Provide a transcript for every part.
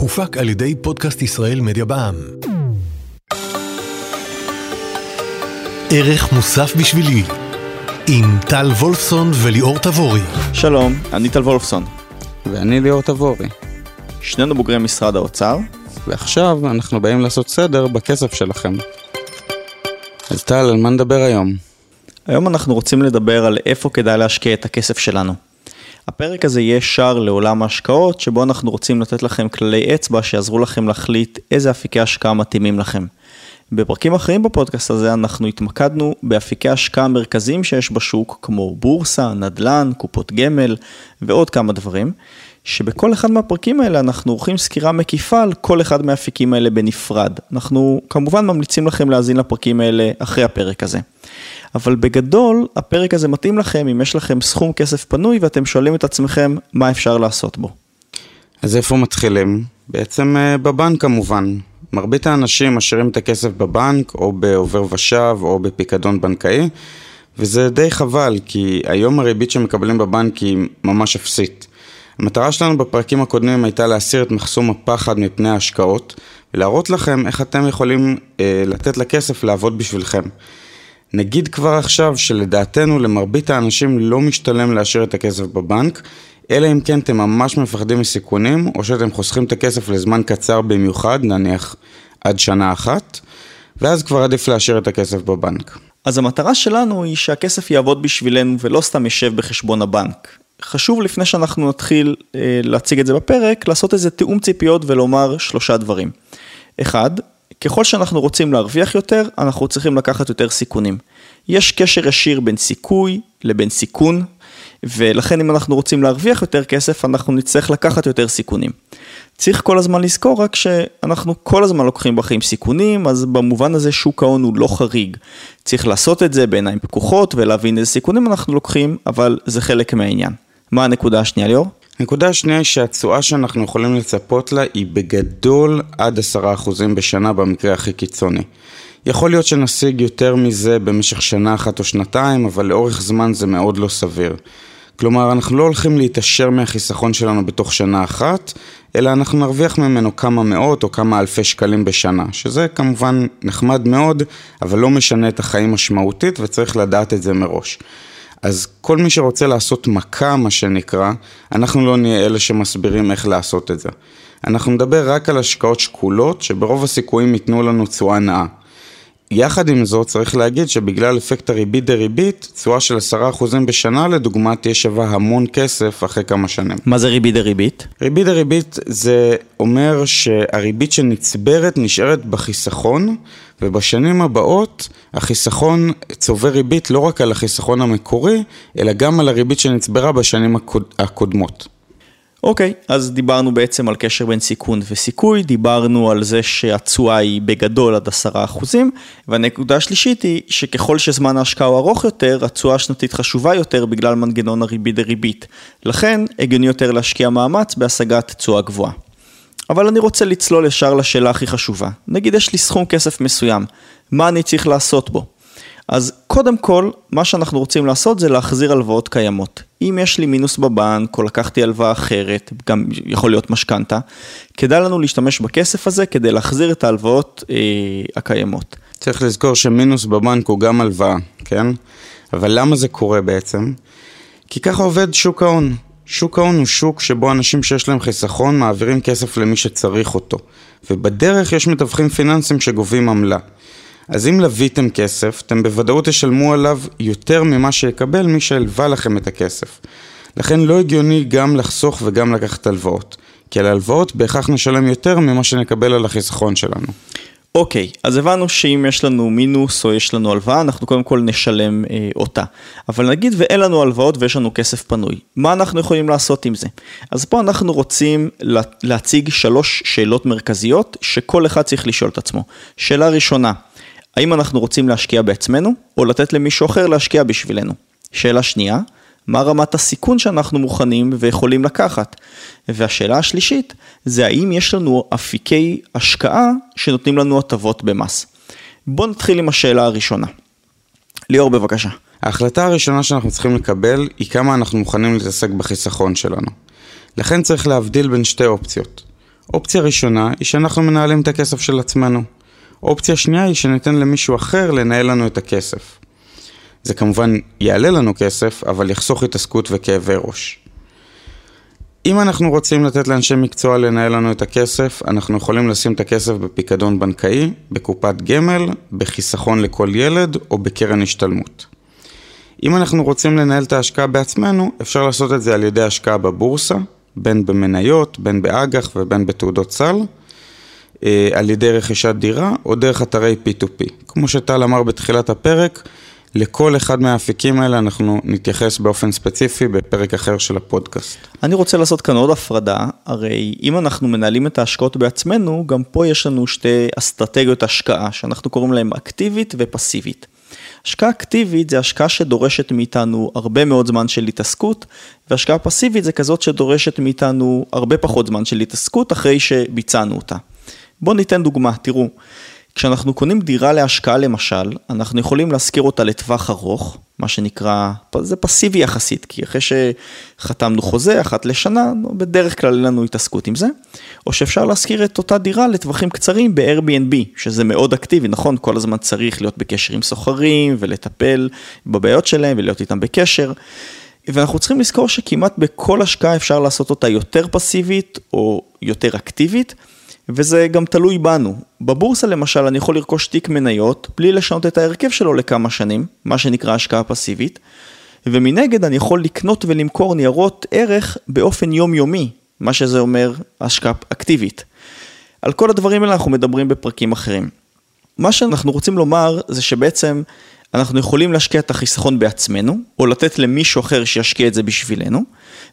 הופק על ידי פודקאסט ישראל מדיה בע"מ. ערך מוסף בשבילי עם טל וולפסון וליאור תבורי. שלום, אני טל וולפסון. ואני ליאור תבורי. שנינו בוגרי משרד האוצר. ועכשיו אנחנו באים לעשות סדר בכסף שלכם. אז טל, על מה נדבר היום? היום אנחנו רוצים לדבר על איפה כדאי להשקיע את הכסף שלנו. הפרק הזה יהיה שער לעולם ההשקעות, שבו אנחנו רוצים לתת לכם כללי אצבע שיעזרו לכם להחליט איזה אפיקי השקעה מתאימים לכם. בפרקים אחרים בפודקאסט הזה אנחנו התמקדנו באפיקי השקעה מרכזיים שיש בשוק, כמו בורסה, נדל"ן, קופות גמל ועוד כמה דברים, שבכל אחד מהפרקים האלה אנחנו עורכים סקירה מקיפה על כל אחד מהאפיקים האלה בנפרד. אנחנו כמובן ממליצים לכם להאזין לפרקים האלה אחרי הפרק הזה. אבל בגדול, הפרק הזה מתאים לכם אם יש לכם סכום כסף פנוי ואתם שואלים את עצמכם מה אפשר לעשות בו. אז איפה מתחילים? בעצם אה, בבנק כמובן. מרבית האנשים משאירים את הכסף בבנק, או בעובר ושב, או בפיקדון בנקאי, וזה די חבל, כי היום הריבית שמקבלים בבנק היא ממש אפסית. המטרה שלנו בפרקים הקודמים הייתה להסיר את מחסום הפחד מפני ההשקעות, ולהראות לכם איך אתם יכולים אה, לתת לכסף לעבוד בשבילכם. נגיד כבר עכשיו שלדעתנו למרבית האנשים לא משתלם להשאיר את הכסף בבנק, אלא אם כן אתם ממש מפחדים מסיכונים, או שאתם חוסכים את הכסף לזמן קצר במיוחד, נניח עד שנה אחת, ואז כבר עדיף להשאיר את הכסף בבנק. אז המטרה שלנו היא שהכסף יעבוד בשבילנו ולא סתם יישב בחשבון הבנק. חשוב לפני שאנחנו נתחיל אה, להציג את זה בפרק, לעשות איזה תיאום ציפיות ולומר שלושה דברים. אחד, ככל שאנחנו רוצים להרוויח יותר, אנחנו צריכים לקחת יותר סיכונים. יש קשר ישיר בין סיכוי לבין סיכון, ולכן אם אנחנו רוצים להרוויח יותר כסף, אנחנו נצטרך לקחת יותר סיכונים. צריך כל הזמן לזכור רק שאנחנו כל הזמן לוקחים בחיים סיכונים, אז במובן הזה שוק ההון הוא לא חריג. צריך לעשות את זה בעיניים פקוחות ולהבין איזה סיכונים אנחנו לוקחים, אבל זה חלק מהעניין. מה הנקודה השנייה ליאור? הנקודה השנייה היא שהתשואה שאנחנו יכולים לצפות לה היא בגדול עד 10% בשנה במקרה הכי קיצוני. יכול להיות שנשיג יותר מזה במשך שנה אחת או שנתיים, אבל לאורך זמן זה מאוד לא סביר. כלומר, אנחנו לא הולכים להתעשר מהחיסכון שלנו בתוך שנה אחת, אלא אנחנו נרוויח ממנו כמה מאות או כמה אלפי שקלים בשנה, שזה כמובן נחמד מאוד, אבל לא משנה את החיים משמעותית וצריך לדעת את זה מראש. אז כל מי שרוצה לעשות מכה, מה שנקרא, אנחנו לא נהיה אלה שמסבירים איך לעשות את זה. אנחנו נדבר רק על השקעות שקולות, שברוב הסיכויים ייתנו לנו תשואה נאה. יחד עם זאת, צריך להגיד שבגלל אפקט הריבית דריבית, תשואה של 10% בשנה לדוגמה תהיה שווה המון כסף אחרי כמה שנים. מה זה ריבית דריבית? ריבית דריבית זה אומר שהריבית שנצברת נשארת בחיסכון, ובשנים הבאות החיסכון צובר ריבית לא רק על החיסכון המקורי, אלא גם על הריבית שנצברה בשנים הקוד... הקודמות. אוקיי, okay, אז דיברנו בעצם על קשר בין סיכון וסיכוי, דיברנו על זה שהתשואה היא בגדול עד עשרה אחוזים, והנקודה השלישית היא שככל שזמן ההשקעה הוא ארוך יותר, התשואה השנתית חשובה יותר בגלל מנגנון הריבית דריבית. לכן, הגיוני יותר להשקיע מאמץ בהשגת תשואה גבוהה. אבל אני רוצה לצלול ישר לשאלה הכי חשובה. נגיד יש לי סכום כסף מסוים, מה אני צריך לעשות בו? אז קודם כל, מה שאנחנו רוצים לעשות זה להחזיר הלוואות קיימות. אם יש לי מינוס בבנק, או לקחתי הלוואה אחרת, גם יכול להיות משכנתה, כדאי לנו להשתמש בכסף הזה כדי להחזיר את ההלוואות אה, הקיימות. צריך לזכור שמינוס בבנק הוא גם הלוואה, כן? אבל למה זה קורה בעצם? כי ככה עובד שוק ההון. שוק ההון הוא שוק שבו אנשים שיש להם חיסכון מעבירים כסף למי שצריך אותו. ובדרך יש מתווכים פיננסיים שגובים עמלה. אז אם לוויתם כסף, אתם בוודאות תשלמו עליו יותר ממה שיקבל מי שהלווה לכם את הכסף. לכן לא הגיוני גם לחסוך וגם לקחת הלוואות. כי על הלוואות בהכרח נשלם יותר ממה שנקבל על החיסכון שלנו. אוקיי, okay, אז הבנו שאם יש לנו מינוס או יש לנו הלוואה, אנחנו קודם כל נשלם אה, אותה. אבל נגיד ואין לנו הלוואות ויש לנו כסף פנוי, מה אנחנו יכולים לעשות עם זה? אז פה אנחנו רוצים לה, להציג שלוש שאלות מרכזיות שכל אחד צריך לשאול את עצמו. שאלה ראשונה, האם אנחנו רוצים להשקיע בעצמנו, או לתת למישהו אחר להשקיע בשבילנו? שאלה שנייה, מה רמת הסיכון שאנחנו מוכנים ויכולים לקחת? והשאלה השלישית, זה האם יש לנו אפיקי השקעה שנותנים לנו הטבות במס. בואו נתחיל עם השאלה הראשונה. ליאור, בבקשה. ההחלטה הראשונה שאנחנו צריכים לקבל היא כמה אנחנו מוכנים להתעסק בחיסכון שלנו. לכן צריך להבדיל בין שתי אופציות. אופציה ראשונה היא שאנחנו מנהלים את הכסף של עצמנו. אופציה שנייה היא שניתן למישהו אחר לנהל לנו את הכסף. זה כמובן יעלה לנו כסף, אבל יחסוך התעסקות וכאבי ראש. אם אנחנו רוצים לתת לאנשי מקצוע לנהל לנו את הכסף, אנחנו יכולים לשים את הכסף בפיקדון בנקאי, בקופת גמל, בחיסכון לכל ילד או בקרן השתלמות. אם אנחנו רוצים לנהל את ההשקעה בעצמנו, אפשר לעשות את זה על ידי השקעה בבורסה, בין במניות, בין באג"ח ובין בתעודות סל, על ידי רכישת דירה או דרך אתרי P2P. כמו שטל אמר בתחילת הפרק, לכל אחד מהאפיקים האלה אנחנו נתייחס באופן ספציפי בפרק אחר של הפודקאסט. אני רוצה לעשות כאן עוד הפרדה, הרי אם אנחנו מנהלים את ההשקעות בעצמנו, גם פה יש לנו שתי אסטרטגיות השקעה, שאנחנו קוראים להן אקטיבית ופסיבית. השקעה אקטיבית זה השקעה שדורשת מאיתנו הרבה מאוד זמן של התעסקות, והשקעה פסיבית זה כזאת שדורשת מאיתנו הרבה פחות זמן של התעסקות אחרי שביצענו אותה. בואו ניתן דוגמה, תראו. כשאנחנו קונים דירה להשקעה למשל, אנחנו יכולים להשכיר אותה לטווח ארוך, מה שנקרא, זה פסיבי יחסית, כי אחרי שחתמנו חוזה אחת לשנה, בדרך כלל אין לנו התעסקות עם זה, או שאפשר להשכיר את אותה דירה לטווחים קצרים ב-Airbnb, שזה מאוד אקטיבי, נכון? כל הזמן צריך להיות בקשר עם סוחרים ולטפל בבעיות שלהם ולהיות איתם בקשר. ואנחנו צריכים לזכור שכמעט בכל השקעה אפשר לעשות אותה יותר פסיבית או יותר אקטיבית. וזה גם תלוי בנו. בבורסה למשל אני יכול לרכוש תיק מניות בלי לשנות את ההרכב שלו לכמה שנים, מה שנקרא השקעה פסיבית, ומנגד אני יכול לקנות ולמכור ניירות ערך באופן יומיומי, מה שזה אומר השקעה אקטיבית. על כל הדברים האלה אנחנו מדברים בפרקים אחרים. מה שאנחנו רוצים לומר זה שבעצם אנחנו יכולים להשקיע את החיסכון בעצמנו, או לתת למישהו אחר שישקיע את זה בשבילנו,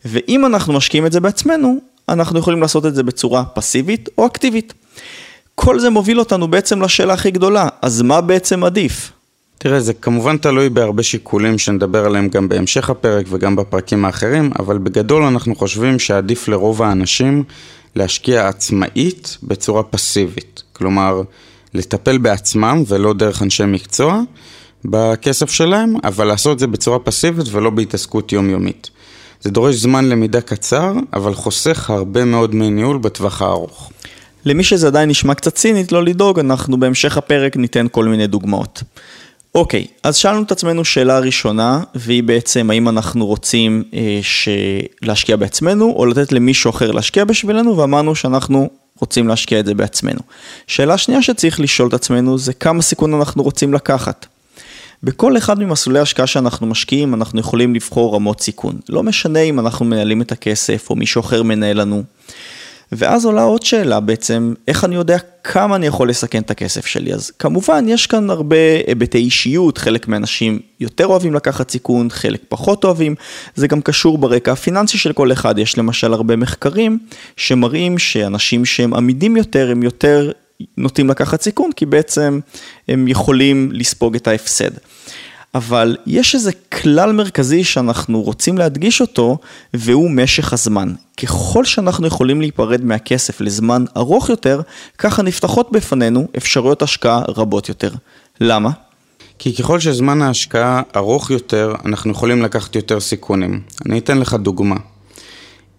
ואם אנחנו משקיעים את זה בעצמנו, אנחנו יכולים לעשות את זה בצורה פסיבית או אקטיבית. כל זה מוביל אותנו בעצם לשאלה הכי גדולה, אז מה בעצם עדיף? תראה, זה כמובן תלוי בהרבה שיקולים שנדבר עליהם גם בהמשך הפרק וגם בפרקים האחרים, אבל בגדול אנחנו חושבים שעדיף לרוב האנשים להשקיע עצמאית בצורה פסיבית. כלומר, לטפל בעצמם ולא דרך אנשי מקצוע בכסף שלהם, אבל לעשות את זה בצורה פסיבית ולא בהתעסקות יומיומית. זה דורש זמן למידה קצר, אבל חוסך הרבה מאוד מניהול בטווח הארוך. למי שזה עדיין נשמע קצת צינית, לא לדאוג, אנחנו בהמשך הפרק ניתן כל מיני דוגמאות. אוקיי, אז שאלנו את עצמנו שאלה ראשונה, והיא בעצם האם אנחנו רוצים אה, להשקיע בעצמנו, או לתת למישהו אחר להשקיע בשבילנו, ואמרנו שאנחנו רוצים להשקיע את זה בעצמנו. שאלה שנייה שצריך לשאול את עצמנו זה כמה סיכון אנחנו רוצים לקחת. בכל אחד ממסלולי ההשקעה שאנחנו משקיעים, אנחנו יכולים לבחור רמות סיכון. לא משנה אם אנחנו מנהלים את הכסף או מישהו אחר מנהל לנו. ואז עולה עוד שאלה בעצם, איך אני יודע כמה אני יכול לסכן את הכסף שלי? אז כמובן, יש כאן הרבה היבטי אישיות, חלק מהאנשים יותר אוהבים לקחת סיכון, חלק פחות אוהבים, זה גם קשור ברקע הפיננסי של כל אחד, יש למשל הרבה מחקרים שמראים שאנשים שהם עמידים יותר, הם יותר נוטים לקחת סיכון, כי בעצם הם יכולים לספוג את ההפסד. אבל יש איזה כלל מרכזי שאנחנו רוצים להדגיש אותו, והוא משך הזמן. ככל שאנחנו יכולים להיפרד מהכסף לזמן ארוך יותר, ככה נפתחות בפנינו אפשרויות השקעה רבות יותר. למה? כי ככל שזמן ההשקעה ארוך יותר, אנחנו יכולים לקחת יותר סיכונים. אני אתן לך דוגמה.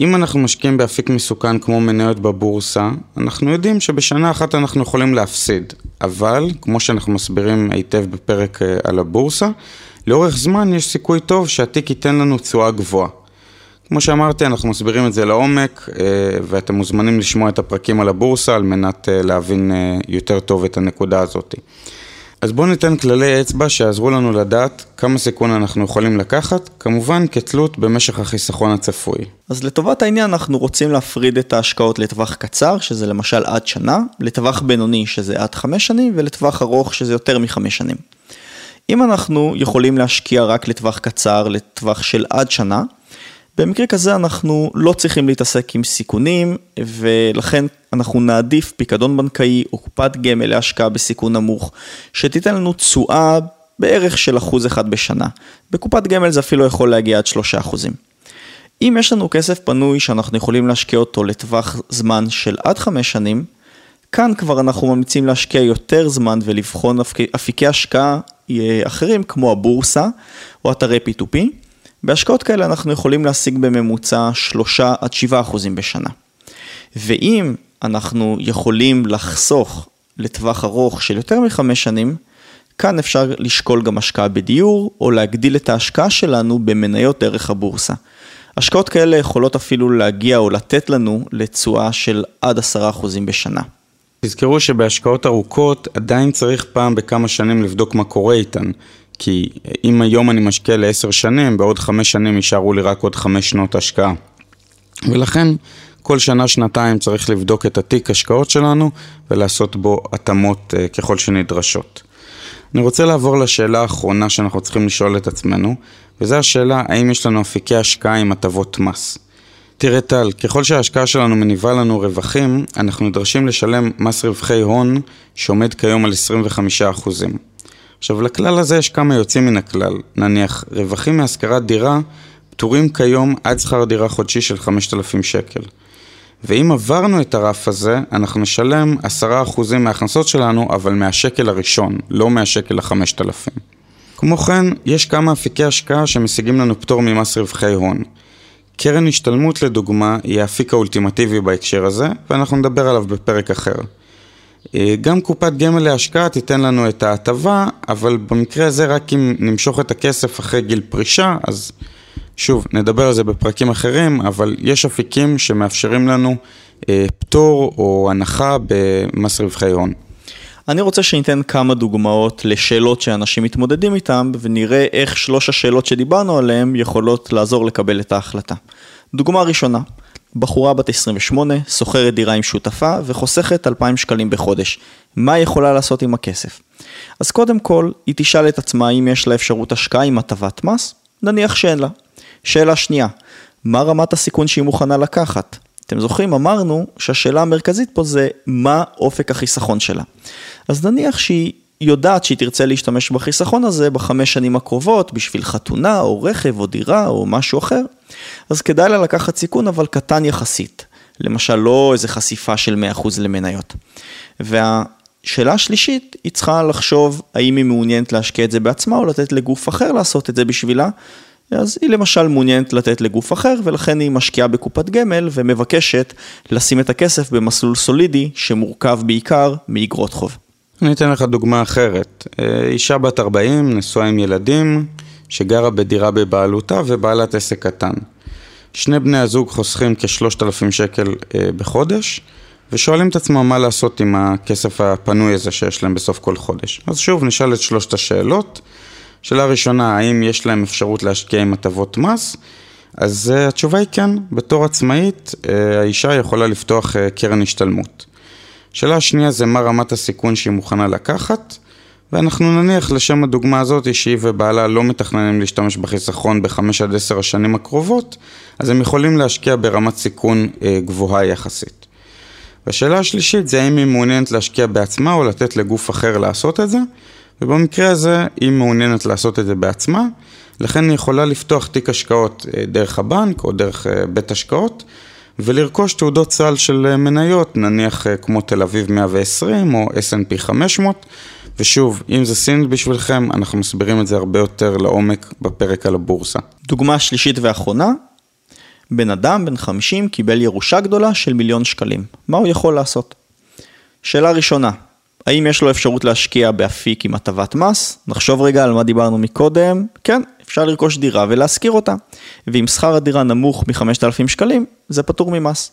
אם אנחנו משקיעים באפיק מסוכן כמו מניות בבורסה, אנחנו יודעים שבשנה אחת אנחנו יכולים להפסיד. אבל, כמו שאנחנו מסבירים היטב בפרק אה, על הבורסה, לאורך זמן יש סיכוי טוב שהתיק ייתן לנו תשואה גבוהה. כמו שאמרתי, אנחנו מסבירים את זה לעומק, אה, ואתם מוזמנים לשמוע את הפרקים על הבורסה על מנת אה, להבין יותר טוב את הנקודה הזאת. אז בואו ניתן כללי אצבע שיעזרו לנו לדעת כמה סיכון אנחנו יכולים לקחת, כמובן כתלות במשך החיסכון הצפוי. אז לטובת העניין אנחנו רוצים להפריד את ההשקעות לטווח קצר, שזה למשל עד שנה, לטווח בינוני שזה עד חמש שנים, ולטווח ארוך שזה יותר מחמש שנים. אם אנחנו יכולים להשקיע רק לטווח קצר, לטווח של עד שנה, במקרה כזה אנחנו לא צריכים להתעסק עם סיכונים, ולכן אנחנו נעדיף פיקדון בנקאי או קופת גמל להשקעה בסיכון נמוך, שתיתן לנו תשואה בערך של אחוז אחד בשנה. בקופת גמל זה אפילו יכול להגיע עד שלושה אחוזים. אם יש לנו כסף פנוי שאנחנו יכולים להשקיע אותו לטווח זמן של עד חמש שנים, כאן כבר אנחנו ממליצים להשקיע יותר זמן ולבחון אפיקי השקעה אה, אחרים כמו הבורסה או אתרי P2P. בהשקעות כאלה אנחנו יכולים להשיג בממוצע 3 עד 7 אחוזים בשנה. ואם אנחנו יכולים לחסוך לטווח ארוך של יותר מחמש שנים, כאן אפשר לשקול גם השקעה בדיור, או להגדיל את ההשקעה שלנו במניות דרך הבורסה. השקעות כאלה יכולות אפילו להגיע או לתת לנו לתשואה של עד עשרה אחוזים בשנה. תזכרו שבהשקעות ארוכות עדיין צריך פעם בכמה שנים לבדוק מה קורה איתן. כי אם היום אני משקיע לעשר שנים, בעוד חמש שנים יישארו לי רק עוד חמש שנות השקעה. ולכן כל שנה-שנתיים צריך לבדוק את התיק השקעות שלנו ולעשות בו התאמות uh, ככל שנדרשות. אני רוצה לעבור לשאלה האחרונה שאנחנו צריכים לשאול את עצמנו, וזו השאלה האם יש לנו אפיקי השקעה עם הטבות מס. תראה טל, ככל שההשקעה שלנו מניבה לנו רווחים, אנחנו נדרשים לשלם מס רווחי הון שעומד כיום על 25%. עכשיו, לכלל הזה יש כמה יוצאים מן הכלל. נניח, רווחים מהשכרת דירה פטורים כיום עד שכר דירה חודשי של 5,000 שקל. ואם עברנו את הרף הזה, אנחנו נשלם 10% מההכנסות שלנו, אבל מהשקל הראשון, לא מהשקל ה-5,000. כמו כן, יש כמה אפיקי השקעה שמשיגים לנו פטור ממס רווחי הון. קרן השתלמות לדוגמה היא האפיק האולטימטיבי בהקשר הזה, ואנחנו נדבר עליו בפרק אחר. אה, גם קופת גמל להשקעה תיתן לנו את ההטבה, אבל במקרה הזה רק אם נמשוך את הכסף אחרי גיל פרישה, אז שוב, נדבר על זה בפרקים אחרים, אבל יש אפיקים שמאפשרים לנו אה, פטור או הנחה במס רווחי הון. אני רוצה שניתן כמה דוגמאות לשאלות שאנשים מתמודדים איתן, ונראה איך שלוש השאלות שדיברנו עליהן יכולות לעזור לקבל את ההחלטה. דוגמה ראשונה, בחורה בת 28, שוכרת דירה עם שותפה וחוסכת 2,000 שקלים בחודש. מה היא יכולה לעשות עם הכסף? אז קודם כל, היא תשאל את עצמה אם יש לה אפשרות השקעה עם הטבת מס, נניח שאין לה. שאלה שנייה, מה רמת הסיכון שהיא מוכנה לקחת? אתם זוכרים, אמרנו שהשאלה המרכזית פה זה מה אופק החיסכון שלה. אז נניח שהיא יודעת שהיא תרצה להשתמש בחיסכון הזה בחמש שנים הקרובות בשביל חתונה או רכב או דירה או משהו אחר, אז כדאי לה לקחת סיכון אבל קטן יחסית. למשל לא איזה חשיפה של 100% למניות. והשאלה השלישית, היא צריכה לחשוב האם היא מעוניינת להשקיע את זה בעצמה או לתת לגוף אחר לעשות את זה בשבילה, אז היא למשל מעוניינת לתת לגוף אחר, ולכן היא משקיעה בקופת גמל ומבקשת לשים את הכסף במסלול סולידי שמורכב בעיקר מאגרות חוב. אני אתן לך דוגמה אחרת. אה, אישה בת 40, נשואה עם ילדים, שגרה בדירה בבעלותה ובעלת עסק קטן. שני בני הזוג חוסכים כ-3,000 שקל אה, בחודש, ושואלים את עצמם מה לעשות עם הכסף הפנוי הזה שיש להם בסוף כל חודש. אז שוב, נשאל את שלושת השאלות. שאלה ראשונה, האם יש להם אפשרות להשקיע עם הטבות מס? אז uh, התשובה היא כן, בתור עצמאית האישה יכולה לפתוח קרן השתלמות. שאלה שנייה זה מה רמת הסיכון שהיא מוכנה לקחת, ואנחנו נניח לשם הדוגמה הזאת שהיא ובעלה לא מתכננים להשתמש בחיסכון בחמש עד עשר השנים הקרובות, אז הם יכולים להשקיע ברמת סיכון uh, גבוהה יחסית. והשאלה השלישית זה האם היא מעוניינת להשקיע בעצמה או לתת לגוף אחר לעשות את זה. ובמקרה הזה היא מעוניינת לעשות את זה בעצמה, לכן היא יכולה לפתוח תיק השקעות אה, דרך הבנק או דרך אה, בית השקעות ולרכוש תעודות סל של אה, מניות, נניח כמו תל אביב 120 או S&P 500 ושוב, אם זה סינית בשבילכם, אנחנו מסבירים את זה הרבה יותר לעומק בפרק על הבורסה. דוגמה שלישית ואחרונה, בן אדם בן 50 קיבל ירושה גדולה של מיליון שקלים. מה הוא יכול לעשות? שאלה ראשונה, האם יש לו אפשרות להשקיע באפיק עם הטבת מס? נחשוב רגע על מה דיברנו מקודם. כן, אפשר לרכוש דירה ולהשכיר אותה. ואם שכר הדירה נמוך מ-5,000 שקלים, זה פטור ממס.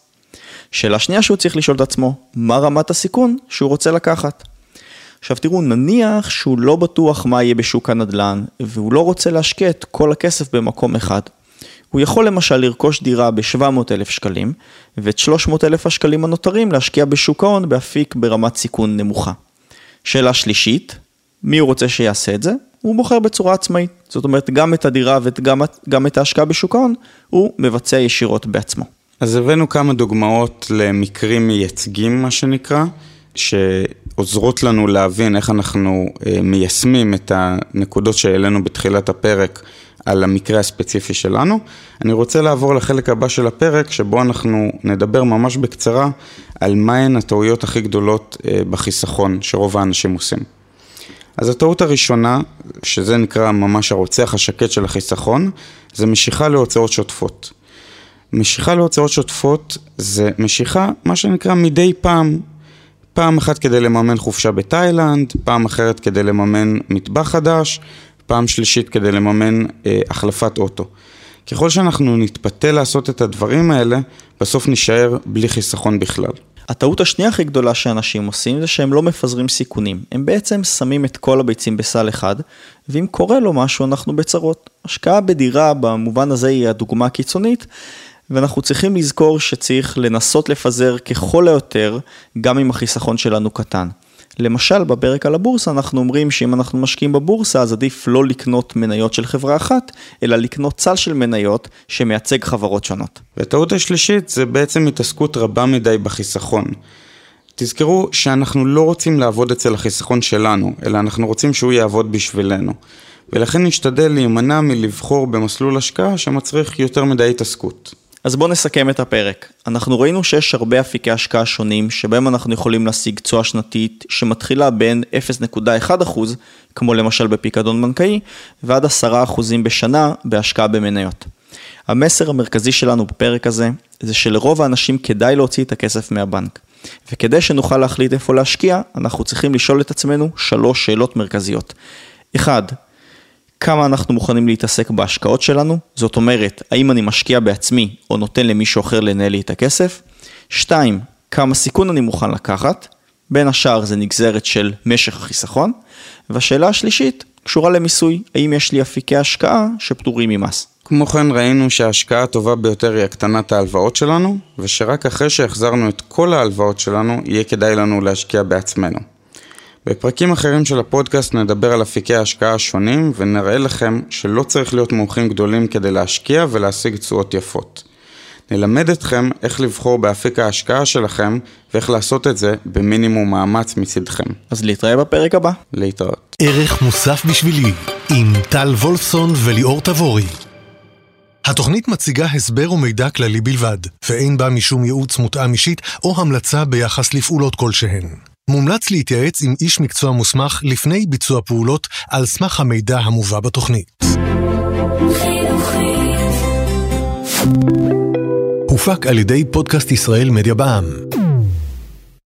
שאלה שנייה שהוא צריך לשאול את עצמו, מה רמת הסיכון שהוא רוצה לקחת? עכשיו תראו, נניח שהוא לא בטוח מה יהיה בשוק הנדל"ן, והוא לא רוצה להשקיע את כל הכסף במקום אחד. הוא יכול למשל לרכוש דירה ב-700,000 שקלים, ואת 300,000 השקלים הנותרים להשקיע בשוק ההון באפיק ברמת סיכון נמוכה. שאלה שלישית, מי הוא רוצה שיעשה את זה? הוא בוחר בצורה עצמאית. זאת אומרת, גם את הדירה וגם את ההשקעה בשוק ההון, הוא מבצע ישירות בעצמו. אז הבאנו כמה דוגמאות למקרים מייצגים, מה שנקרא, שעוזרות לנו להבין איך אנחנו אה, מיישמים את הנקודות שהעלינו בתחילת הפרק על המקרה הספציפי שלנו. אני רוצה לעבור לחלק הבא של הפרק, שבו אנחנו נדבר ממש בקצרה על מהן הטעויות הכי גדולות אה, בחיסכון שרוב האנשים עושים. אז הטעות הראשונה, שזה נקרא ממש הרוצח השקט של החיסכון, זה משיכה להוצאות שוטפות. משיכה להוצאות שוטפות זה משיכה, מה שנקרא מדי פעם, פעם אחת כדי לממן חופשה בתאילנד, פעם אחרת כדי לממן מטבח חדש, פעם שלישית כדי לממן אה, החלפת אוטו. ככל שאנחנו נתפתה לעשות את הדברים האלה, בסוף נישאר בלי חיסכון בכלל. הטעות השנייה הכי גדולה שאנשים עושים זה שהם לא מפזרים סיכונים. הם בעצם שמים את כל הביצים בסל אחד, ואם קורה לו משהו אנחנו בצרות. השקעה בדירה במובן הזה היא הדוגמה הקיצונית, ואנחנו צריכים לזכור שצריך לנסות לפזר ככל היותר, גם אם החיסכון שלנו קטן. למשל, בפרק על הבורסה אנחנו אומרים שאם אנחנו משקיעים בבורסה, אז עדיף לא לקנות מניות של חברה אחת, אלא לקנות צל של מניות שמייצג חברות שונות. והטעות השלישית זה בעצם התעסקות רבה מדי בחיסכון. תזכרו שאנחנו לא רוצים לעבוד אצל החיסכון שלנו, אלא אנחנו רוצים שהוא יעבוד בשבילנו. ולכן נשתדל להימנע מלבחור במסלול השקעה שמצריך יותר מדי התעסקות. אז בואו נסכם את הפרק. אנחנו ראינו שיש הרבה אפיקי השקעה שונים, שבהם אנחנו יכולים להשיג תשואה שנתית שמתחילה בין 0.1%, כמו למשל בפיקדון בנקאי, ועד 10% בשנה בהשקעה במניות. המסר המרכזי שלנו בפרק הזה, זה שלרוב האנשים כדאי להוציא את הכסף מהבנק. וכדי שנוכל להחליט איפה להשקיע, אנחנו צריכים לשאול את עצמנו שלוש שאלות מרכזיות. 1. כמה אנחנו מוכנים להתעסק בהשקעות שלנו, זאת אומרת, האם אני משקיע בעצמי או נותן למישהו אחר לנהל לי את הכסף. שתיים, כמה סיכון אני מוכן לקחת, בין השאר זה נגזרת של משך החיסכון. והשאלה השלישית קשורה למיסוי, האם יש לי אפיקי השקעה שפטורים ממס. כמו כן ראינו שההשקעה הטובה ביותר היא הקטנת ההלוואות שלנו, ושרק אחרי שהחזרנו את כל ההלוואות שלנו, יהיה כדאי לנו להשקיע בעצמנו. בפרקים אחרים של הפודקאסט נדבר על אפיקי ההשקעה השונים ונראה לכם שלא צריך להיות מומחים גדולים כדי להשקיע ולהשיג תשואות יפות. נלמד אתכם איך לבחור באפיק ההשקעה שלכם ואיך לעשות את זה במינימום מאמץ מצדכם. אז להתראה בפרק הבא. להתראות. ערך מוסף בשבילי עם טל וולפסון וליאור תבורי. התוכנית מציגה הסבר ומידע כללי בלבד, ואין בה משום ייעוץ מותאם אישית או המלצה ביחס לפעולות כלשהן. מומלץ להתייעץ עם איש מקצוע מוסמך לפני ביצוע פעולות על סמך המידע המובא בתוכנית. הופק על ידי פודקאסט ישראל מדיה בע"מ.